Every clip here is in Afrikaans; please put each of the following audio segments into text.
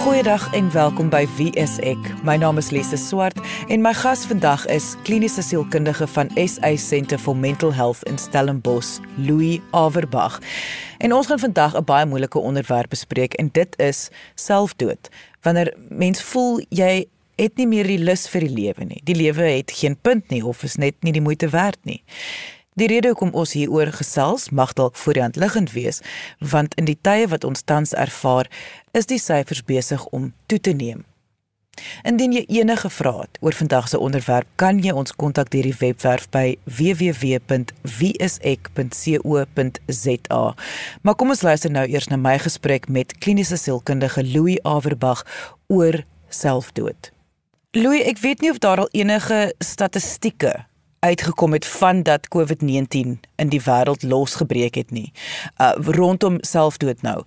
Goeiedag en welkom by Wie is ek? My naam is Lise Swart en my gas vandag is kliniese sielkundige van SA Centre for Mental Health in Stellenbosch, Louis Averbag. En ons gaan vandag 'n baie moeilike onderwerp bespreek en dit is selfdood. Wanneer mens voel jy het nie meer die lus vir die lewe nie. Die lewe het geen punt nie of is net nie die moeite werd nie. Die rede hoekom ons hieroor gesels mag dalk voor die hand liggend wees, want in die tye wat ons tans ervaar, is die syfers besig om toe te neem. Indien jy enige vrae het oor vandag se onderwerp, kan jy ons kontak deur die webwerf by www.wieisek.co.za. Maar kom ons luister nou eers na my gesprek met kliniese sielkundige Louis Averbag oor selfdood. Louis, ek weet nie of daar al enige statistieke uitgekom het van dat COVID-19 in die wêreld losgebreek het nie. Uh rondom selfdood nou.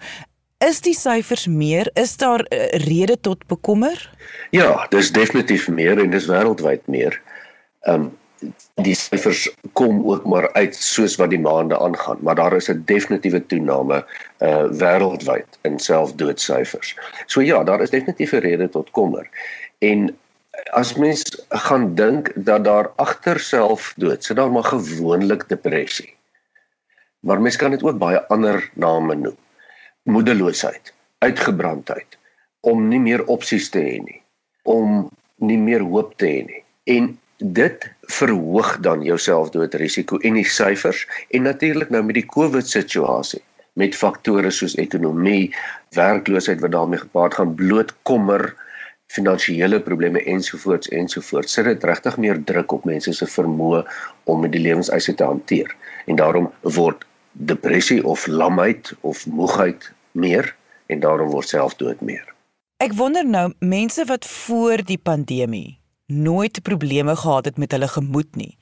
Is die syfers meer? Is daar uh, rede tot bekommer? Ja, dis definitief meer en dis wêreldwyd meer. Um die syfers kom ook maar uit soos wat die maande aangaan, maar daar is 'n definitiewe toename uh wêreldwyd in selfdoodsyfers. So ja, daar is definitief 'n rede tot kommer. En as mens gaan dink dat daar agter selfdood sit daar maar gewoonlik depressie. Maar mens kan dit ook baie ander name noem. Moedeloosheid, uitgebrandheid, om nie meer opsies te hê nie, om nie meer hoop te hê nie. En dit verhoog dan jou selfdoodrisiko en die syfers en natuurlik nou met die COVID situasie met faktore soos ekonomie, werkloosheid wat daarmee gepaard gaan, bloot kommer, finansiële probleme ensovoorts ensovoorts sit dit regtig meer druk op mense se vermoë om met die lewenseise te hanteer en daarom word depressie of lamheid of moegheid meer en daarom word selfdood meer. Ek wonder nou mense wat voor die pandemie nooit probleme gehad het met hulle gemoed nie.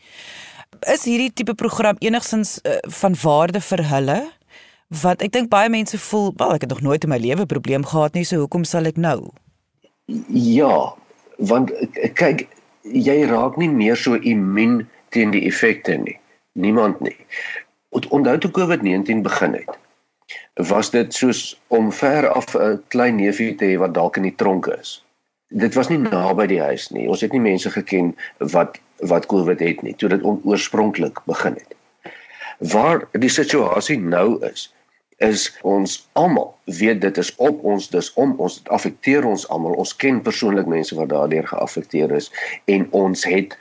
Is hierdie tipe program enigstens uh, van waarde vir hulle? Wat ek dink baie mense voel, wel ek het nog nooit in my lewe 'n probleem gehad nie, so hoekom sal ek nou? Ja, want kyk, jy raak nie meer so immuun teen die effekte nie. Niemand nie. Onthou toe COVID-19 begin het, was dit soos om ver af 'n klein neefie te hê wat dalk in die tronk is. Dit was nie naby die huis nie. Ons het nie mense geken wat wat COVID het nie toe dit oorspronklik begin het. Waar die situasie nou is, is ons almal weet dit is op ons dis om ons dit affekteer ons almal ons ken persoonlik mense wat daardeur geaffekteer is en ons het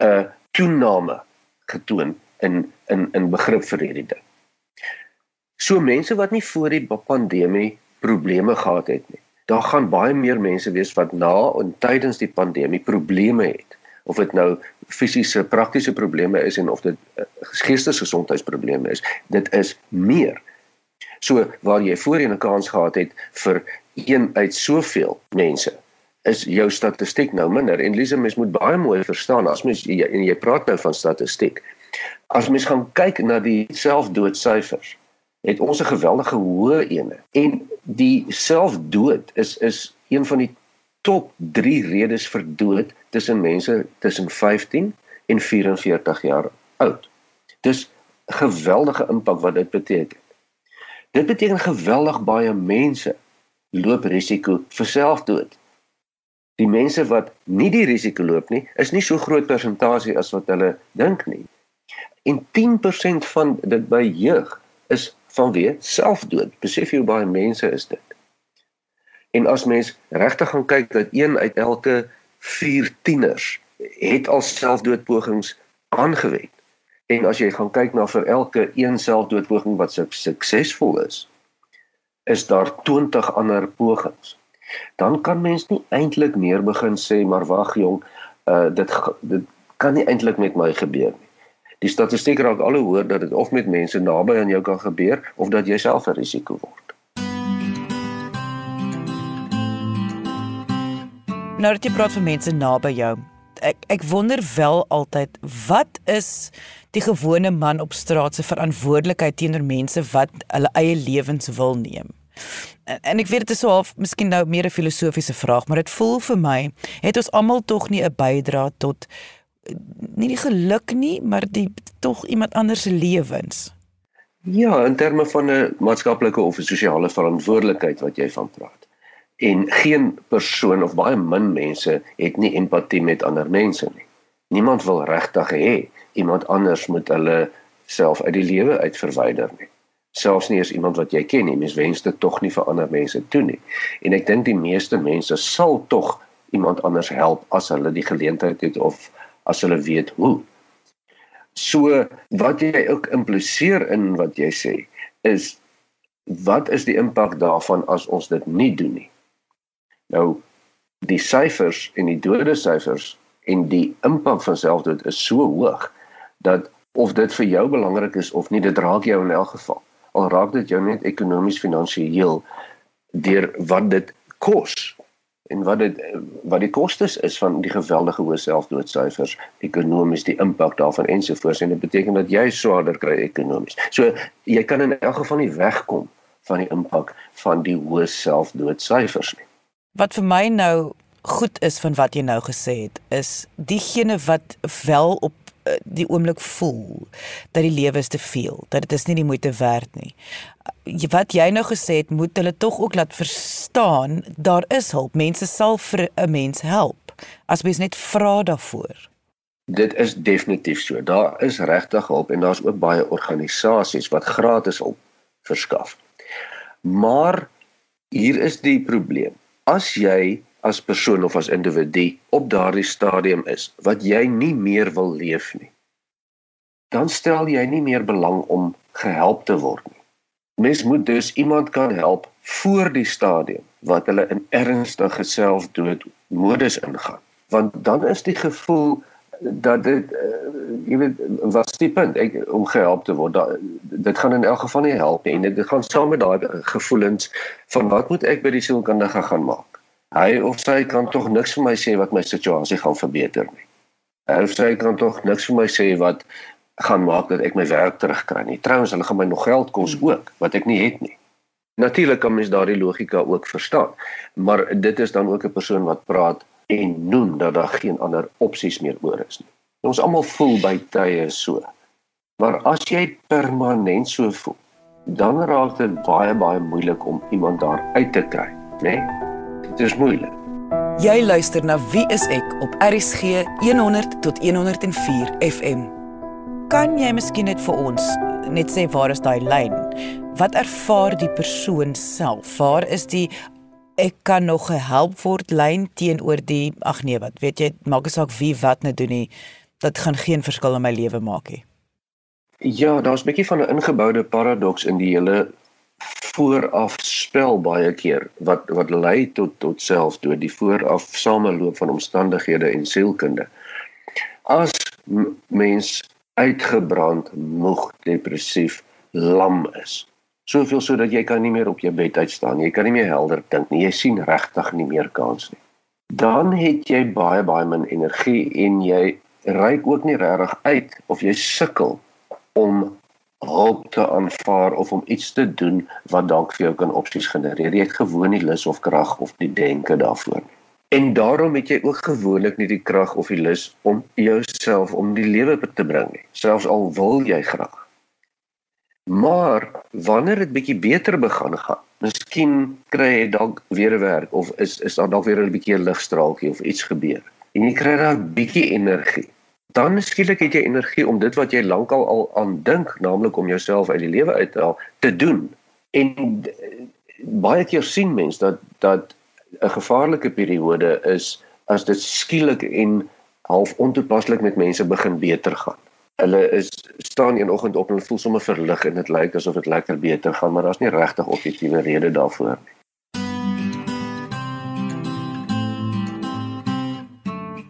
'n toename getoon in in in begrip vir hierdie ding. So mense wat nie voor die pandemie probleme gehad het nie. Daar gaan baie meer mense wees wat na en tydens die pandemie probleme het. Of dit nou fisiese praktiese probleme is en of dit uh, geestesgesondheidsprobleme is, dit is meer. So waar jy voorheen 'n kans gehad het vir een uit soveel mense is jou statistiek nou minder en Lise mens moet baie mooi verstaan as mens jy, en jy praat nou van statistiek. As mens gaan kyk na die selfdoodsyfers, het ons 'n geweldige hoë ene en die selfdood is is een van die top 3 redes vir dood tussen mense tussen 15 en 44 jaar oud. Dis geweldige impak wat dit beteken. Dit beteken geweldig baie mense loop risiko vir selfdood. Die mense wat nie die risiko loop nie, is nie so groot persentasie as wat hulle dink nie. En 10% van dit by jeug is vanweë selfdood. Besef jy hoe baie mense is dit? En as mens regtig gaan kyk dat een uit elke 4 tieners het al selfdoodpogings aangewend. En as jy gaan kyk na vir elke een selfdoodpoging wat suksesvol is, is daar 20 ander pogings. Dan kan mens nie eintlik meer begin sê maar wag jong, uh dit dit kan nie eintlik met my gebeur nie. Die statistiek raak al hoe hoër dat dit of met mense naby aan jou kan gebeur of dat jy self 'n risiko word. Nou dat jy praat van mense naby jou, ek ek wonder wel altyd wat is die gewone man op straat se verantwoordelikheid teenoor mense wat hulle eie lewens wil neem. En, en ek weet dit is so half miskien nou meer 'n filosofiese vraag, maar dit voel vir my het ons almal tog nie 'n bydra tot nie die geluk nie, maar die tog iemand anders se lewens. Ja, in terme van 'n maatskaplike of 'n sosiale verantwoordelikheid wat jy van praat. En geen persoon of baie min mense het nie empatie met ander mense nie. Niemand wil regtig hê iemand anders moet hulle self uit die lewe uit verwyder nie. Selfs nie as iemand wat jy ken nie, mens wens dit tog nie vir ander mense toe nie. En ek dink die meeste mense sal tog iemand anders help as hulle die geleentheid het of as hulle weet hoe. So wat jy ook impliseer in wat jy sê is wat is die impak daarvan as ons dit nie doen nie? Nou die syfers en die dode syfers en die impak van selfdood is so hoog dat of dit vir jou belangrik is of nie, dit raak jou in elk geval. Al raak dit jou net ekonomies finansiëel deur wat dit kos en wat dit wat die kostes is van die geweldige hoë selfdoodsyfers ekonomies die impak daarvan ensovoorts en dit beteken dat jy swaarder kry ekonomies. So jy kan in elk geval nie wegkom van die impak van die hoë selfdoodsyfers nie. Wat vir my nou goed is van wat jy nou gesê het is diegene wat wel op Eh, die oomblik voel dat die lewe is te veel, dat dit is nie die moeite werd nie. Wat jy nou gesê het, moet hulle tog ook laat verstaan daar is hulp. Mense sal vir 'n mens help as mens net vra daarvoor. Dit is definitief so. Daar is regtig hulp en daar's ook baie organisasies wat gratis hulp verskaf. Maar hier is die probleem. As jy as persoon of as individu op daardie stadium is wat jy nie meer wil leef nie dan stel jy nie meer belang om gehelp te word nie. Mens moet dus iemand kan help voor die stadium wat hulle in ernstige selfdood modus ingaan want dan is die gevoel dat dit uh, jy weet was die punt ek om gehelp te word da, dit gaan in elk geval nie help nie en dit gaan saam met daai gevoelens van wat moet ek by die sielkundige gaan maak hy of sy kan tog niks vir my sê wat my situasie gaan verbeter nie. Hy of sy kan tog niks vir my sê wat gaan maak dat ek my werk terugkry nie. Trouens, hulle gaan my nog geld kos ook wat ek nie het nie. Natuurlik kan mens daardie logika ook verstaan, maar dit is dan ook 'n persoon wat praat en noem dat daar geen ander opsies meer oor is nie. Ons almal voel by tye so. Maar as jy permanent so voel, dan raak dit baie baie moeilik om iemand daar uit te kry, né? Dit is moeilik. Jy luister na Wie is ek op RSG 100 tot 104 FM. Kan jy miskien net vir ons net sê waar is daai lyn? Wat ervaar die persoon self? Waar is die ek kan nog gehelp word lyn teenoor die ag nee, wat weet jy, maak nie saak wie wat nou doen nie. Dit gaan geen verskil in my lewe maak nie. Ja, daar's 'n bietjie van 'n ingeboude paradoks in die hele vooraf spel baie keer wat wat lei tot tot selfdood die vooraf sameloop van omstandighede en sielkunde as mens uitgebrand moeg depressief lam is soveel sodat jy kan nie meer op jou bed uitstaan jy kan nie meer helder dink nie jy sien regtig nie meer kans nie dan het jy baie baie min energie en jy reik ook nie regtig uit of jy sukkel om hulp te aanvaar of om iets te doen wat dalk vir jou kan opsies genereer. Jy het gewoon nie lus of krag of die denke daarvoor nie. En daarom het jy ook gewoonlik nie die krag of die lus om jouself om die lewe te bring nie, selfs al wil jy graag. Maar wanneer dit bietjie beter begin gaan, miskien kry jy dalk weer 'n werk of is is daar dalk weer 'n bietjie 'n ligstraaltjie of iets gebeur. En jy kry dan bietjie energie dan skielik het jy energie om dit wat jy lankal al aan dink, naamlik om jouself uit die lewe uit te haal, te doen. En baie keer sien mense dat dat 'n gevaarlike periode is as dit skielik en half ontoepaslik met mense begin beter gaan. Hulle is staan een oggend op en hulle voel sommer verlig en dit lyk asof dit lekker beter gaan, maar daar's nie regtig objektiewe rede daarvoor nie.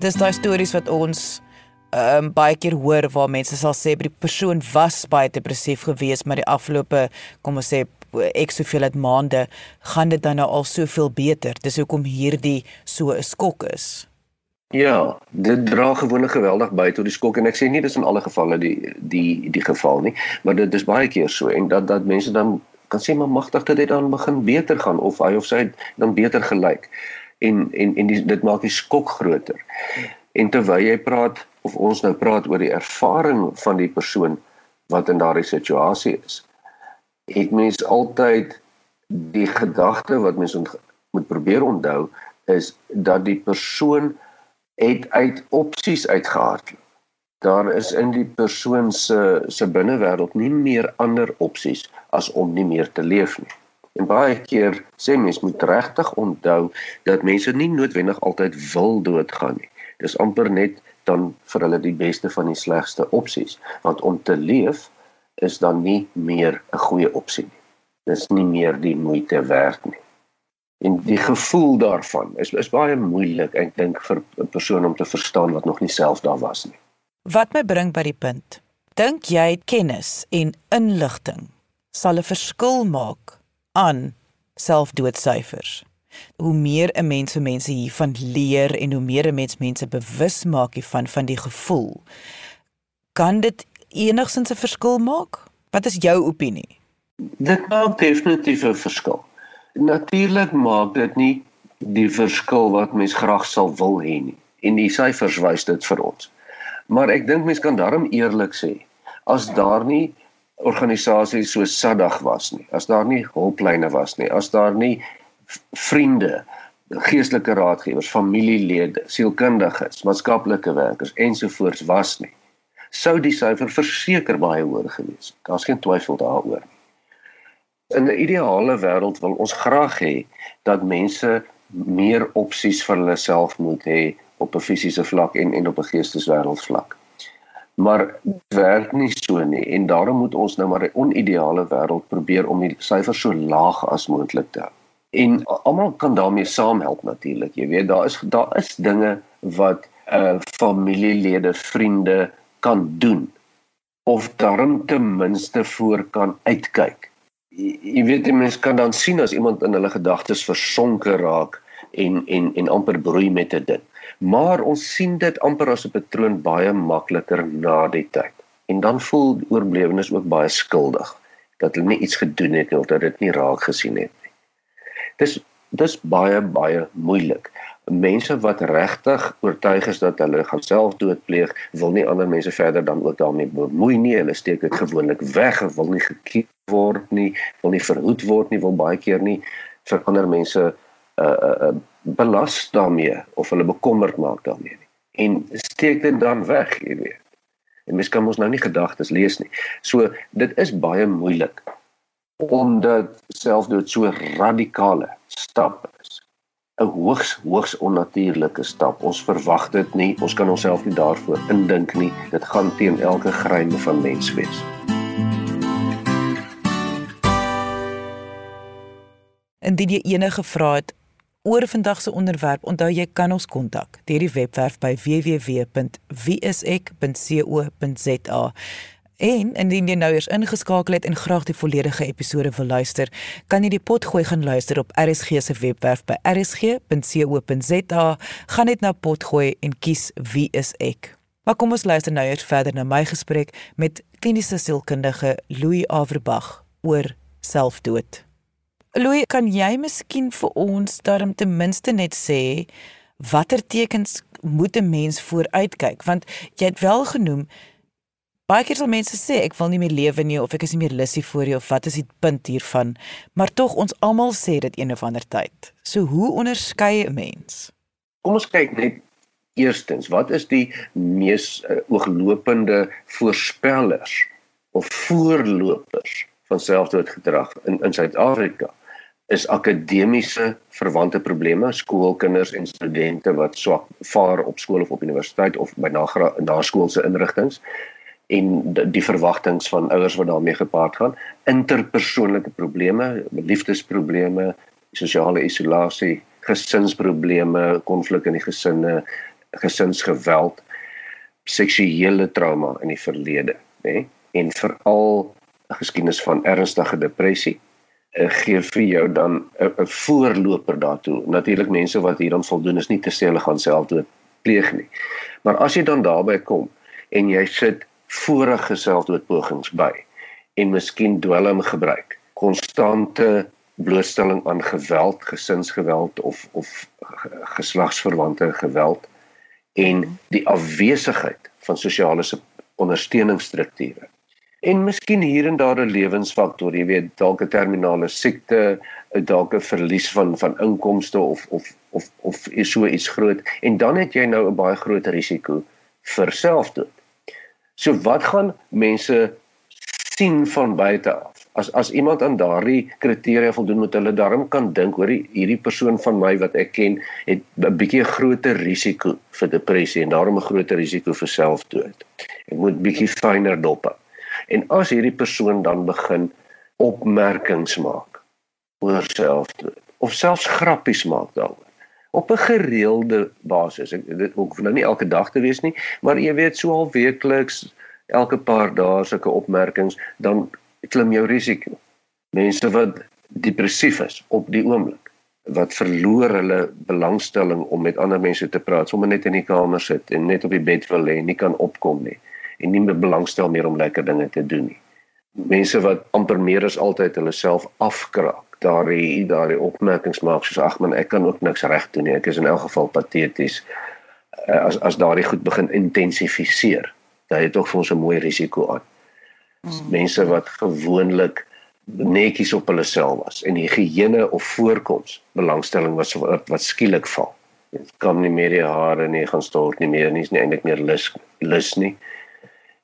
Dis daai stories wat ons um, baie keer hoor waar mense sal sê die persoon was baie depressief geweest maar die afgelope kom ons sê ek soveel het maande gaan dit dan nou al soveel beter dis hoekom hierdie so 'n skok is Ja, dit dra gewoonlik geweldig by tot die skok en ek sê nie dis in alle gevalle die die die geval nie, maar dit is baie keer so en dat dat mense dan kan sê maar magtig dat dit dan begin beter gaan of hy of sy dan beter gelyk. En en en die, dit maak die skok groter. En terwyl jy praat of ons nou praat oor die ervaring van die persoon wat in daardie situasie is, het mens altyd die gedagte wat mens moet probeer onthou is dat die persoon het uit opsies uitgehardloop. Daar is in die persoon se se binnewêreld nie meer ander opsies as om nie meer te leef nie. En baie keer sê mens moet regtig onthou dat mense nie noodwendig altyd wil doodgaan nie. Dis amper net dan vir hulle die beste van die slegste opsies, want om te leef is dan nie meer 'n goeie opsie nie. Dis nie meer die moeite werd nie. En die gevoel daarvan is is baie moeilik ek dink vir 'n persoon om te verstaan wat nog nie self daar was nie. Wat my bring by die punt. Dink jy kennis en inligting sal 'n verskil maak aan selfdoodsyfers? Hoe meer 'n mens vir mense hiervan leer en hoe meer 'n mens mense bewus maak hiervan van die gevoel, kan dit enigsins 'n verskil maak? Wat is jou opinie? Dit maak definitief 'n verskil. Natuurlik maak dit nie die verskil wat mens graag sal wil hê nie. En die syfers wys dit vir ons. Maar ek dink mens kan daarom eerlik sê, as daar nie organisasies so sadig was nie, as daar nie hulplyne was nie, as daar nie vriende, geestelike raadgewers, familielede, sielkundiges, maatskaplike werkers ensovoorts was nie, sou die syfer verseker baie hoër gewees het. Daar's geen twyfel daaroor nie. In 'n ideale wêreld wil ons graag hê dat mense meer opsies vir hulle self moet hê op 'n fisiese vlak en en op 'n geesteswêreld vlak. Maar dit werk nie so nie en daarom moet ons nou maar 'n onideale wêreld probeer om die syfer so laag as moontlik te hou. En almal kan daarmee saamhelp natuurlik. Jy weet daar is daar is dinge wat uh familielede, vriende kan doen of darm ten minste voor kan uitkyk. Jy, jy weet die mens kan dan sien as iemand in hulle gedagtes versonke raak en en en amper broei met 'n ding. Maar ons sien dit amper as 'n patroon baie makliker na die tyd. En dan voel oorblewenes ook baie skuldig dat hulle nie iets gedoen het of dat dit nie raak gesien het nie. Dis dis baie baie moeilik mense wat regtig oortuig is dat hulle gaan self doodpleeg, wil nie ander mense verder dan ook daarmee bemoei nie. Hulle steek dit gewoonlik weg, wil nie gekiep word nie, wil nie verhoed word nie, wil baie keer nie vir ander mense uh uh belas daarmee of hulle bekommerd maak daarmee nie. En steek dit dan weg, jy weet. En mens kan mos nou nie gedagtes lees nie. So dit is baie moeilik omdat selfdood so radikale stap 'n hoogs hoogs onnatuurlike stap. Ons verwag dit nie. Ons kan onsself nie daarvoor indink nie. Dit gaan teen elke grein van mens wees. Indien jy enige vrae het oor vandag se onderwerp, onthou jy kan ons kontak deur die webwerf by www.wieisek.co.za. En indien jy nou eers ingeskakel het en graag die volledige episode wil luister, kan jy die potgooi gaan luister op RSG se webwerf by rsg.co.za. Gaan net na potgooi en kies wie is ek. Maar kom ons luister nou eers verder na my gesprek met kliniese sielkundige Louis Averbag oor selfdood. Louis, kan jy miskien vir ons daarom ten minste net sê watter tekens moet 'n mens vooruitkyk want jy het wel genoem Baie keer sal mense sê ek wil nie meer lewe nie of ek is nie meer lusie vir jou of wat is die punt hiervan? Maar tog ons almal sê dit een of ander tyd. So hoe onderskei 'n mens? Kom ons kyk net eerstens, wat is die mees uh, ooglopende voorspellers of voorlopers van selfdoodgedrag in in Suid-Afrika? is akademiese verwante probleme, skoolkinders en studente wat swak vaar op skool of op universiteit of by naskoolse inrigtinge en die verwagtinge van ouers wat daarmee gepaard gaan, interpersoonlike probleme, liefdesprobleme, sosiale isolasie, gesinsprobleme, konflik in die gesinne, gesinsgeweld, seksuele trauma in die verlede, nê? En veral geskiedenis van ernstige depressie uh, gee vir jou dan 'n voorloper daartoe. Natuurlik mense wat hier dan voldoen is nie te sê hulle gaan selfdood pleeg nie. Maar as jy dan daarby kom en jy sit vorige selfdoodpogings by en miskien dwelm gebruik. Konstante blootstelling aan geweld, gesinsgeweld of of geslagsverwante geweld en die afwesigheid van sosiale ondersteuningsstrukture En miskien hier en daar 'n lewensfaktor, jy weet, dalk 'n terminale siekte, dalk 'n verlies van van inkomste of of of of so iets groot en dan het jy nou 'n baie groot risiko vir selfdood. So wat gaan mense sien van buite af? as as iemand aan daardie kriteria voldoen moet hulle daarom kan dink hoor hierdie persoon van my wat ek ken het 'n bietjie groter risiko vir depressie en daarom 'n groter risiko vir selfdood. Ek moet bietjie fyner dop. En as hierdie persoon dan begin opmerkings maak oor selfdood of selfs grappies maak daaroor op 'n gereelde basis. Ek dit hoef nou nie elke dag te wees nie, maar jy weet so al weekliks elke paar dae sulke opmerkings dan klim jou risiko. Mense wat depressief is op die oomblik wat verloor hulle belangstelling om met ander mense te praat, sommer net in die kamer sit en net op die bed wil lê en nie kan opkom nie en nie meer belangstel meer om lekker dinge te doen nie. Mense wat amper meer as altyd hulle self afkraak. Daardie daardie opmerkings maak soos ag man, ek kan ook niks reg doen nie. Ek is in elk geval pateties. Eh, as as daardie goed begin intensifiseer, dan het dit tog vir ons 'n mooi risiko aan. Mm. mense wat gewoonlik netjies op hulle self was en higiëne of voorkoms belangstelling was wat, wat skielik val. Dit kom nie meer die hare nie gaan stort nie meer nie, is nie eintlik meer lus lus nie.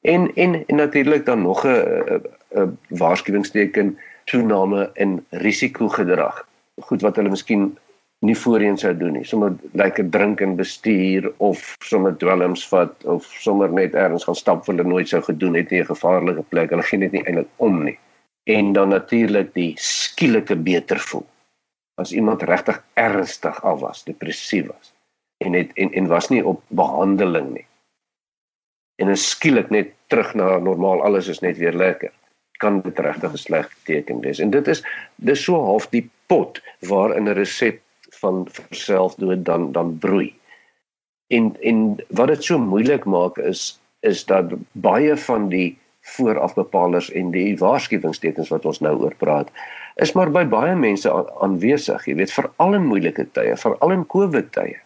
En en, en natuurlik dan nog 'n 'n waarskuwingsteken toename in risikogedrag. Goed wat hulle miskien nie voorheen sou doen nie. Sommer lekker drink en bestuur of sommer dwelms vat of sommer net ergens gaan stap wat hulle nooit sou gedoen het nie 'n gevaarlike plek. Hulle gee dit nie eintlik om nie. En dan natuurlik die skielike beter voel. As iemand regtig ernstig al was, depressief was en het en en was nie op behandeling nie. En is skielik net terug na normaal, alles is net weer lekker kan dit regtig 'n slegte teken wees. En dit is dis so half die pot waarin 'n resep van selfdood dan dan broei. En en wat dit so moeilik maak is is dat baie van die voorafbepalers en die waarskuwingstekens wat ons nou oor praat is maar by baie mense aanwesig, jy weet, veral in moeilike tye, veral in COVID tye.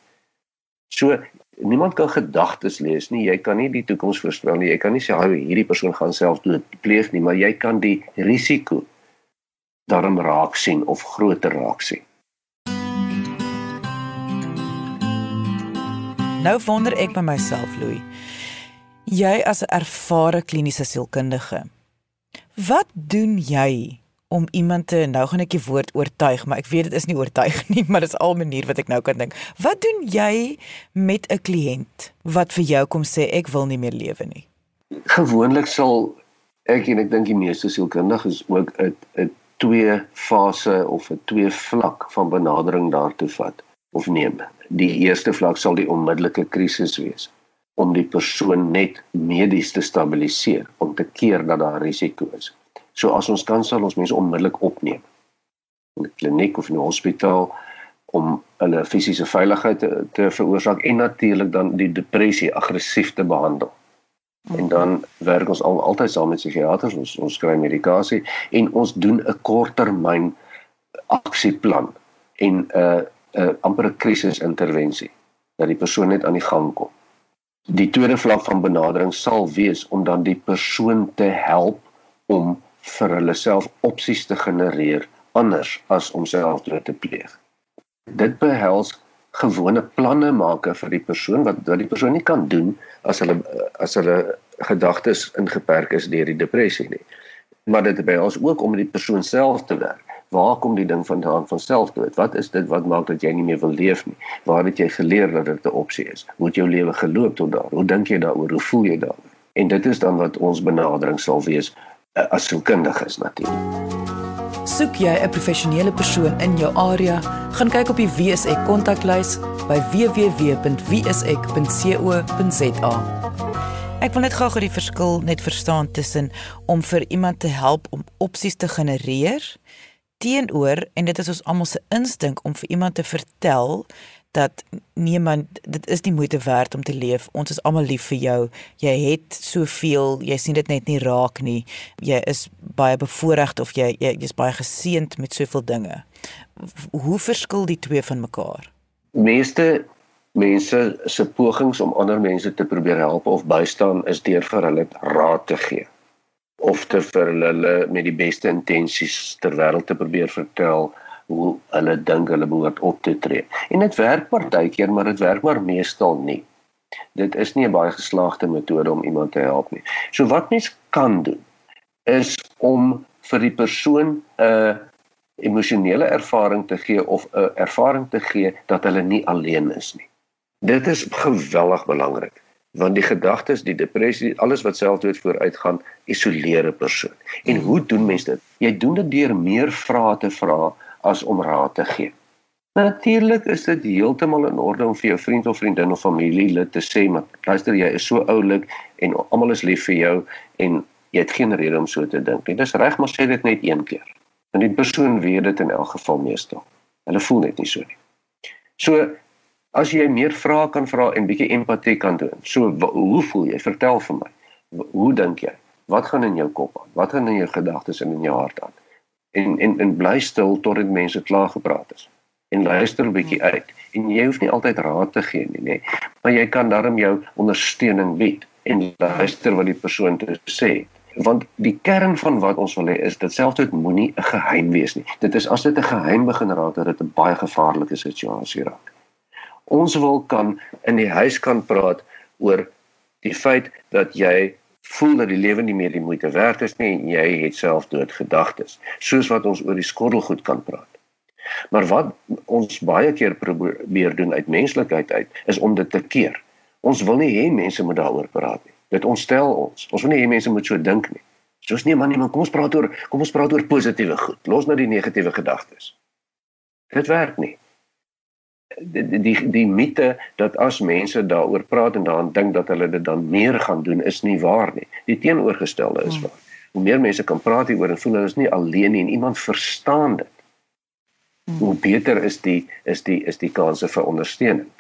So niemand kan gedagtes lees nie. Jy kan nie die toekoms voorspel nie. Jy kan nie sê hy hierdie persoon gaan selfdood pleeg nie, maar jy kan die risiko daarom raak sien of groter raak sien. Nou wonder ek by myself, Louis. Jy as 'n ervare kliniese sielkundige. Wat doen jy om iemand te nou gaan ek die woord oortuig, maar ek weet dit is nie oortuig nie, maar dit is al 'n manier wat ek nou kan dink. Wat doen jy met 'n kliënt wat vir jou kom sê ek wil nie meer lewe nie? Gewoonlik sal ek en ek dink die meeste sielkundiges ook 'n 'n twee fase of 'n twee vlak van benadering daartoe vat of neem die eerste vlak sal die onmiddellike krisis wees om die persoon net medies te stabiliseer om te keer dat daar risiko is. So as ons kan sal ons mense onmiddellik opneem in 'n kliniek of in 'n hospitaal om hulle fisiese veiligheid te, te veroorsaak en natuurlik dan die depressie aggressief te behandel. En dan werk ons al altyd saam met psigiaters, ons ons kry medikasie en ons doen 'n korttermyn aksieplan en 'n uh, 'n uh, amper 'n krisisintervensie dat die persoon net aan die gang kom. Die tweede vlak van benadering sal wees om dan die persoon te help om vir hulle self opsies te genereer anders as om selfdood te pleeg. Dit behels gewone planne maak vir die persoon wat wat die persoon nie kan doen as hulle as hulle gedagtes ingeperk is deur die depressie nie. Maar dit behels ook om met die persoon self te werk waar kom die ding vandaan van selfdood? Wat is dit wat maak dat jy nie meer wil leef nie? Waar het jy geleer dat dit 'n opsie is? Hoe het jou lewe geloop tot daar? Hoe dink jy daaroor? Hoe voel jy daaroor? En dit is dan wat ons benadering sal wees as sielkundiges natuurlik. Soek jy 'n professionele persoon in jou area? Gaan kyk op die WSE kontaklys by www.wse.co.za. Ek wil net gou gou die verskil net verstaan tussen om vir iemand te help om opsies te genereer teenoor en dit is ons almal se instink om vir iemand te vertel dat man dit is nie moeite werd om te leef. Ons is almal lief vir jou. Jy het soveel, jy sien dit net nie raak nie. Jy is baie bevoorreg of jy jy jy's baie geseënd met soveel dinge. Hoe verskil die twee van mekaar? Meeste mense se pogings om ander mense te probeer help of bystaan is deur vir hulle raad te gee of te vir hulle met die beste intensies ter wêreld te probeer vertel hoe hulle dink hulle behoort op te tree. En dit werk partykeer, maar dit werk maar meestal nie. Dit is nie 'n baie geslaagde metode om iemand te help nie. So wat mens kan doen is om vir die persoon 'n emosionele ervaring te gee of 'n ervaring te gee dat hulle nie alleen is nie. Dit is geweldig belangrik want die gedagtes, die depressie, alles wat selfdood vooruitgaan, isoleer 'n persoon. En hoe doen mense dit? Jy doen dit deur meer vrae te vra as om raad te gee. Natuurlik is dit heeltemal in orde om vir jou vriend of vriendin of familielid te sê, "Maar luister, jy is so oulik en almal is lief vir jou en jy het geen rede om so te dink nie." Dis reg, maar sê dit net een keer. En die persoon weet dit in elk geval meestal. Hulle voel net nie so nie. So as jy meer vrae kan vra en bietjie empatie kan doen. So hoe voel jy? Vertel vir my. Hoe dink jy? Wat gaan in jou kop aan? Wat gaan in jou gedagtes en in jou hart aan? En en en bly stil totdat mense klaar gepraat is. En luister 'n bietjie uit. En jy hoef nie altyd raad te gee nie, nê. Maar jy kan darm jou ondersteuning bied en luister wat die persoon te sê het want die kern van wat ons wil hê is dit selfs dit moenie 'n geheim wees nie. Dit is as dit 'n geheim begin raak dat dit 'n baie gevaarlike situasie raak. Ons wil kan in die huis kan praat oor die feit dat jy voel dat die lewe nie meer die moeite werd is nie en jy het self doodgedagtes, soos wat ons oor die skottelgoed kan praat. Maar wat ons baie keer probeer doen uit menslikheid uit is om dit te keer. Ons wil nie hê mense moet daaroor praat nie. Dit ontstel ons. Ons wil nie hê mense moet so dink nie. Soos nee man, nee man, kom ons praat oor kom ons praat oor positiewe goed. Los nou die negatiewe gedagtes. Dit werk nie. Die die die, mite dat as mense daaroor praat en daaraan dink dat hulle dit dan meer gaan doen is nie waar nie. Die teenoorgestelde is hmm. waar. Hoe meer mense kan praat hieroor en voel hulle is nie alleen nie en iemand verstaan dit. Hmm. Hoe beter is die is die is die kanse vir ondersteuning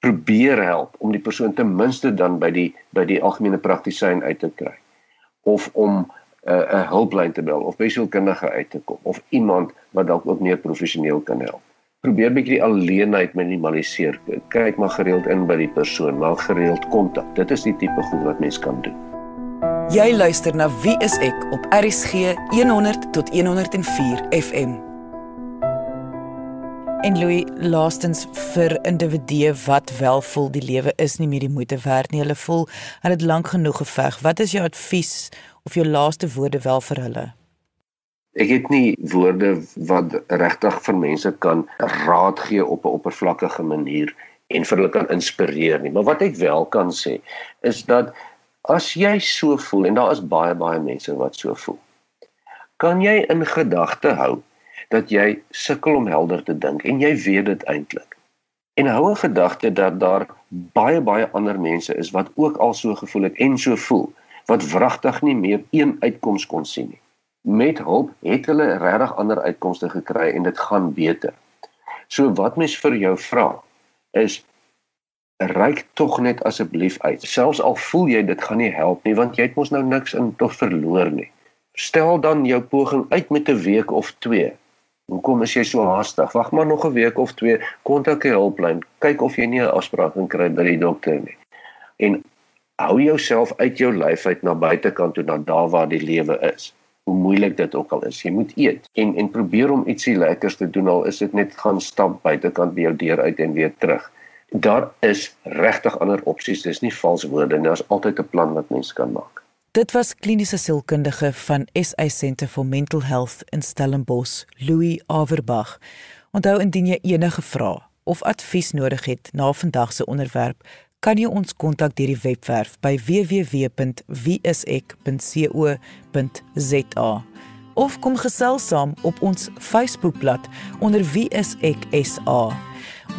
probeer help om die persoon ten minste dan by die by die algemene praktisyn uit te kry of om 'n uh, hulplyn te bel of by sielkundige uit te kom of iemand wat dalk ook meer professioneel kan help. Probeer bietjie die alleenheid minimaliseer. Kyk maar gereeld in by die persoon, maar gereeld kontak. Dit is die tipe goed wat mens kan doen. Jy luister na Wie is ek op RSG 100 tot 104 FM. En Louis, laastens vir individue wat wel voel die lewe is nie meer die moeite werd nie. Hulle voel hulle het lank genoeg geveg. Wat is jou advies of jou laaste woorde wel vir hulle? Ek het nie woorde wat regtig vir mense kan raad gee op 'n oppervlakkige manier en vir hulle kan inspireer nie. Maar wat ek wel kan sê is dat as jy so voel en daar is baie baie mense wat so voel, kan jy in gedagte hou dat jy sukkel om helder te dink en jy weet dit eintlik. En hou 'n gedagte dat daar baie baie ander mense is wat ook al so gevoel het en so voel wat wragtig nie meer een uitkoms kon sien nie. Met hulp het hulle regtig ander uitkomste gekry en dit gaan beter. So wat mens vir jou vra is reik tog net asseblief uit. Selfs al voel jy dit gaan nie help nie want jy het mos nou niks in tog verloor nie. Stel dan jou poging uit met 'n week of 2 Hoekom is jy so haastig? Wag maar nog 'n week of twee, kontak die hulplyn, kyk of jy nie 'n afspraak kan kry by die dokter nie. En hou jouself uit jou lyf uit na buitekant toe na daar waar die lewe is. Hoe moeilik dit ook al is, jy moet eet en en probeer om ietsie lekkers te doen al is dit net gaan stap buitekant by jou deur uit en weer terug. Daar is regtig ander opsies, dis nie vals woorde nie, daar's altyd 'n plan wat mens kan maak. Dit was kliniese sielkundige van SA Centre for Mental Health in Stellenbosch, Louis Averbag. Onthou indien jy enige vrae of advies nodig het na vandag se onderwerp, kan jy ons kontak deur die webwerf by www.wieisek.co.za of kom gesels saam op ons Facebookblad onder wieiseksa.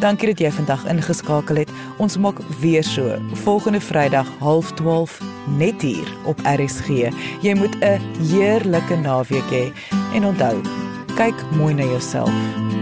Dankie dat jy vandag ingeskakel het. Ons maak weer so volgende Vrydag 12:30 net hier op RSG. Jy moet 'n heerlike naweek hê en onthou, kyk mooi na jouself.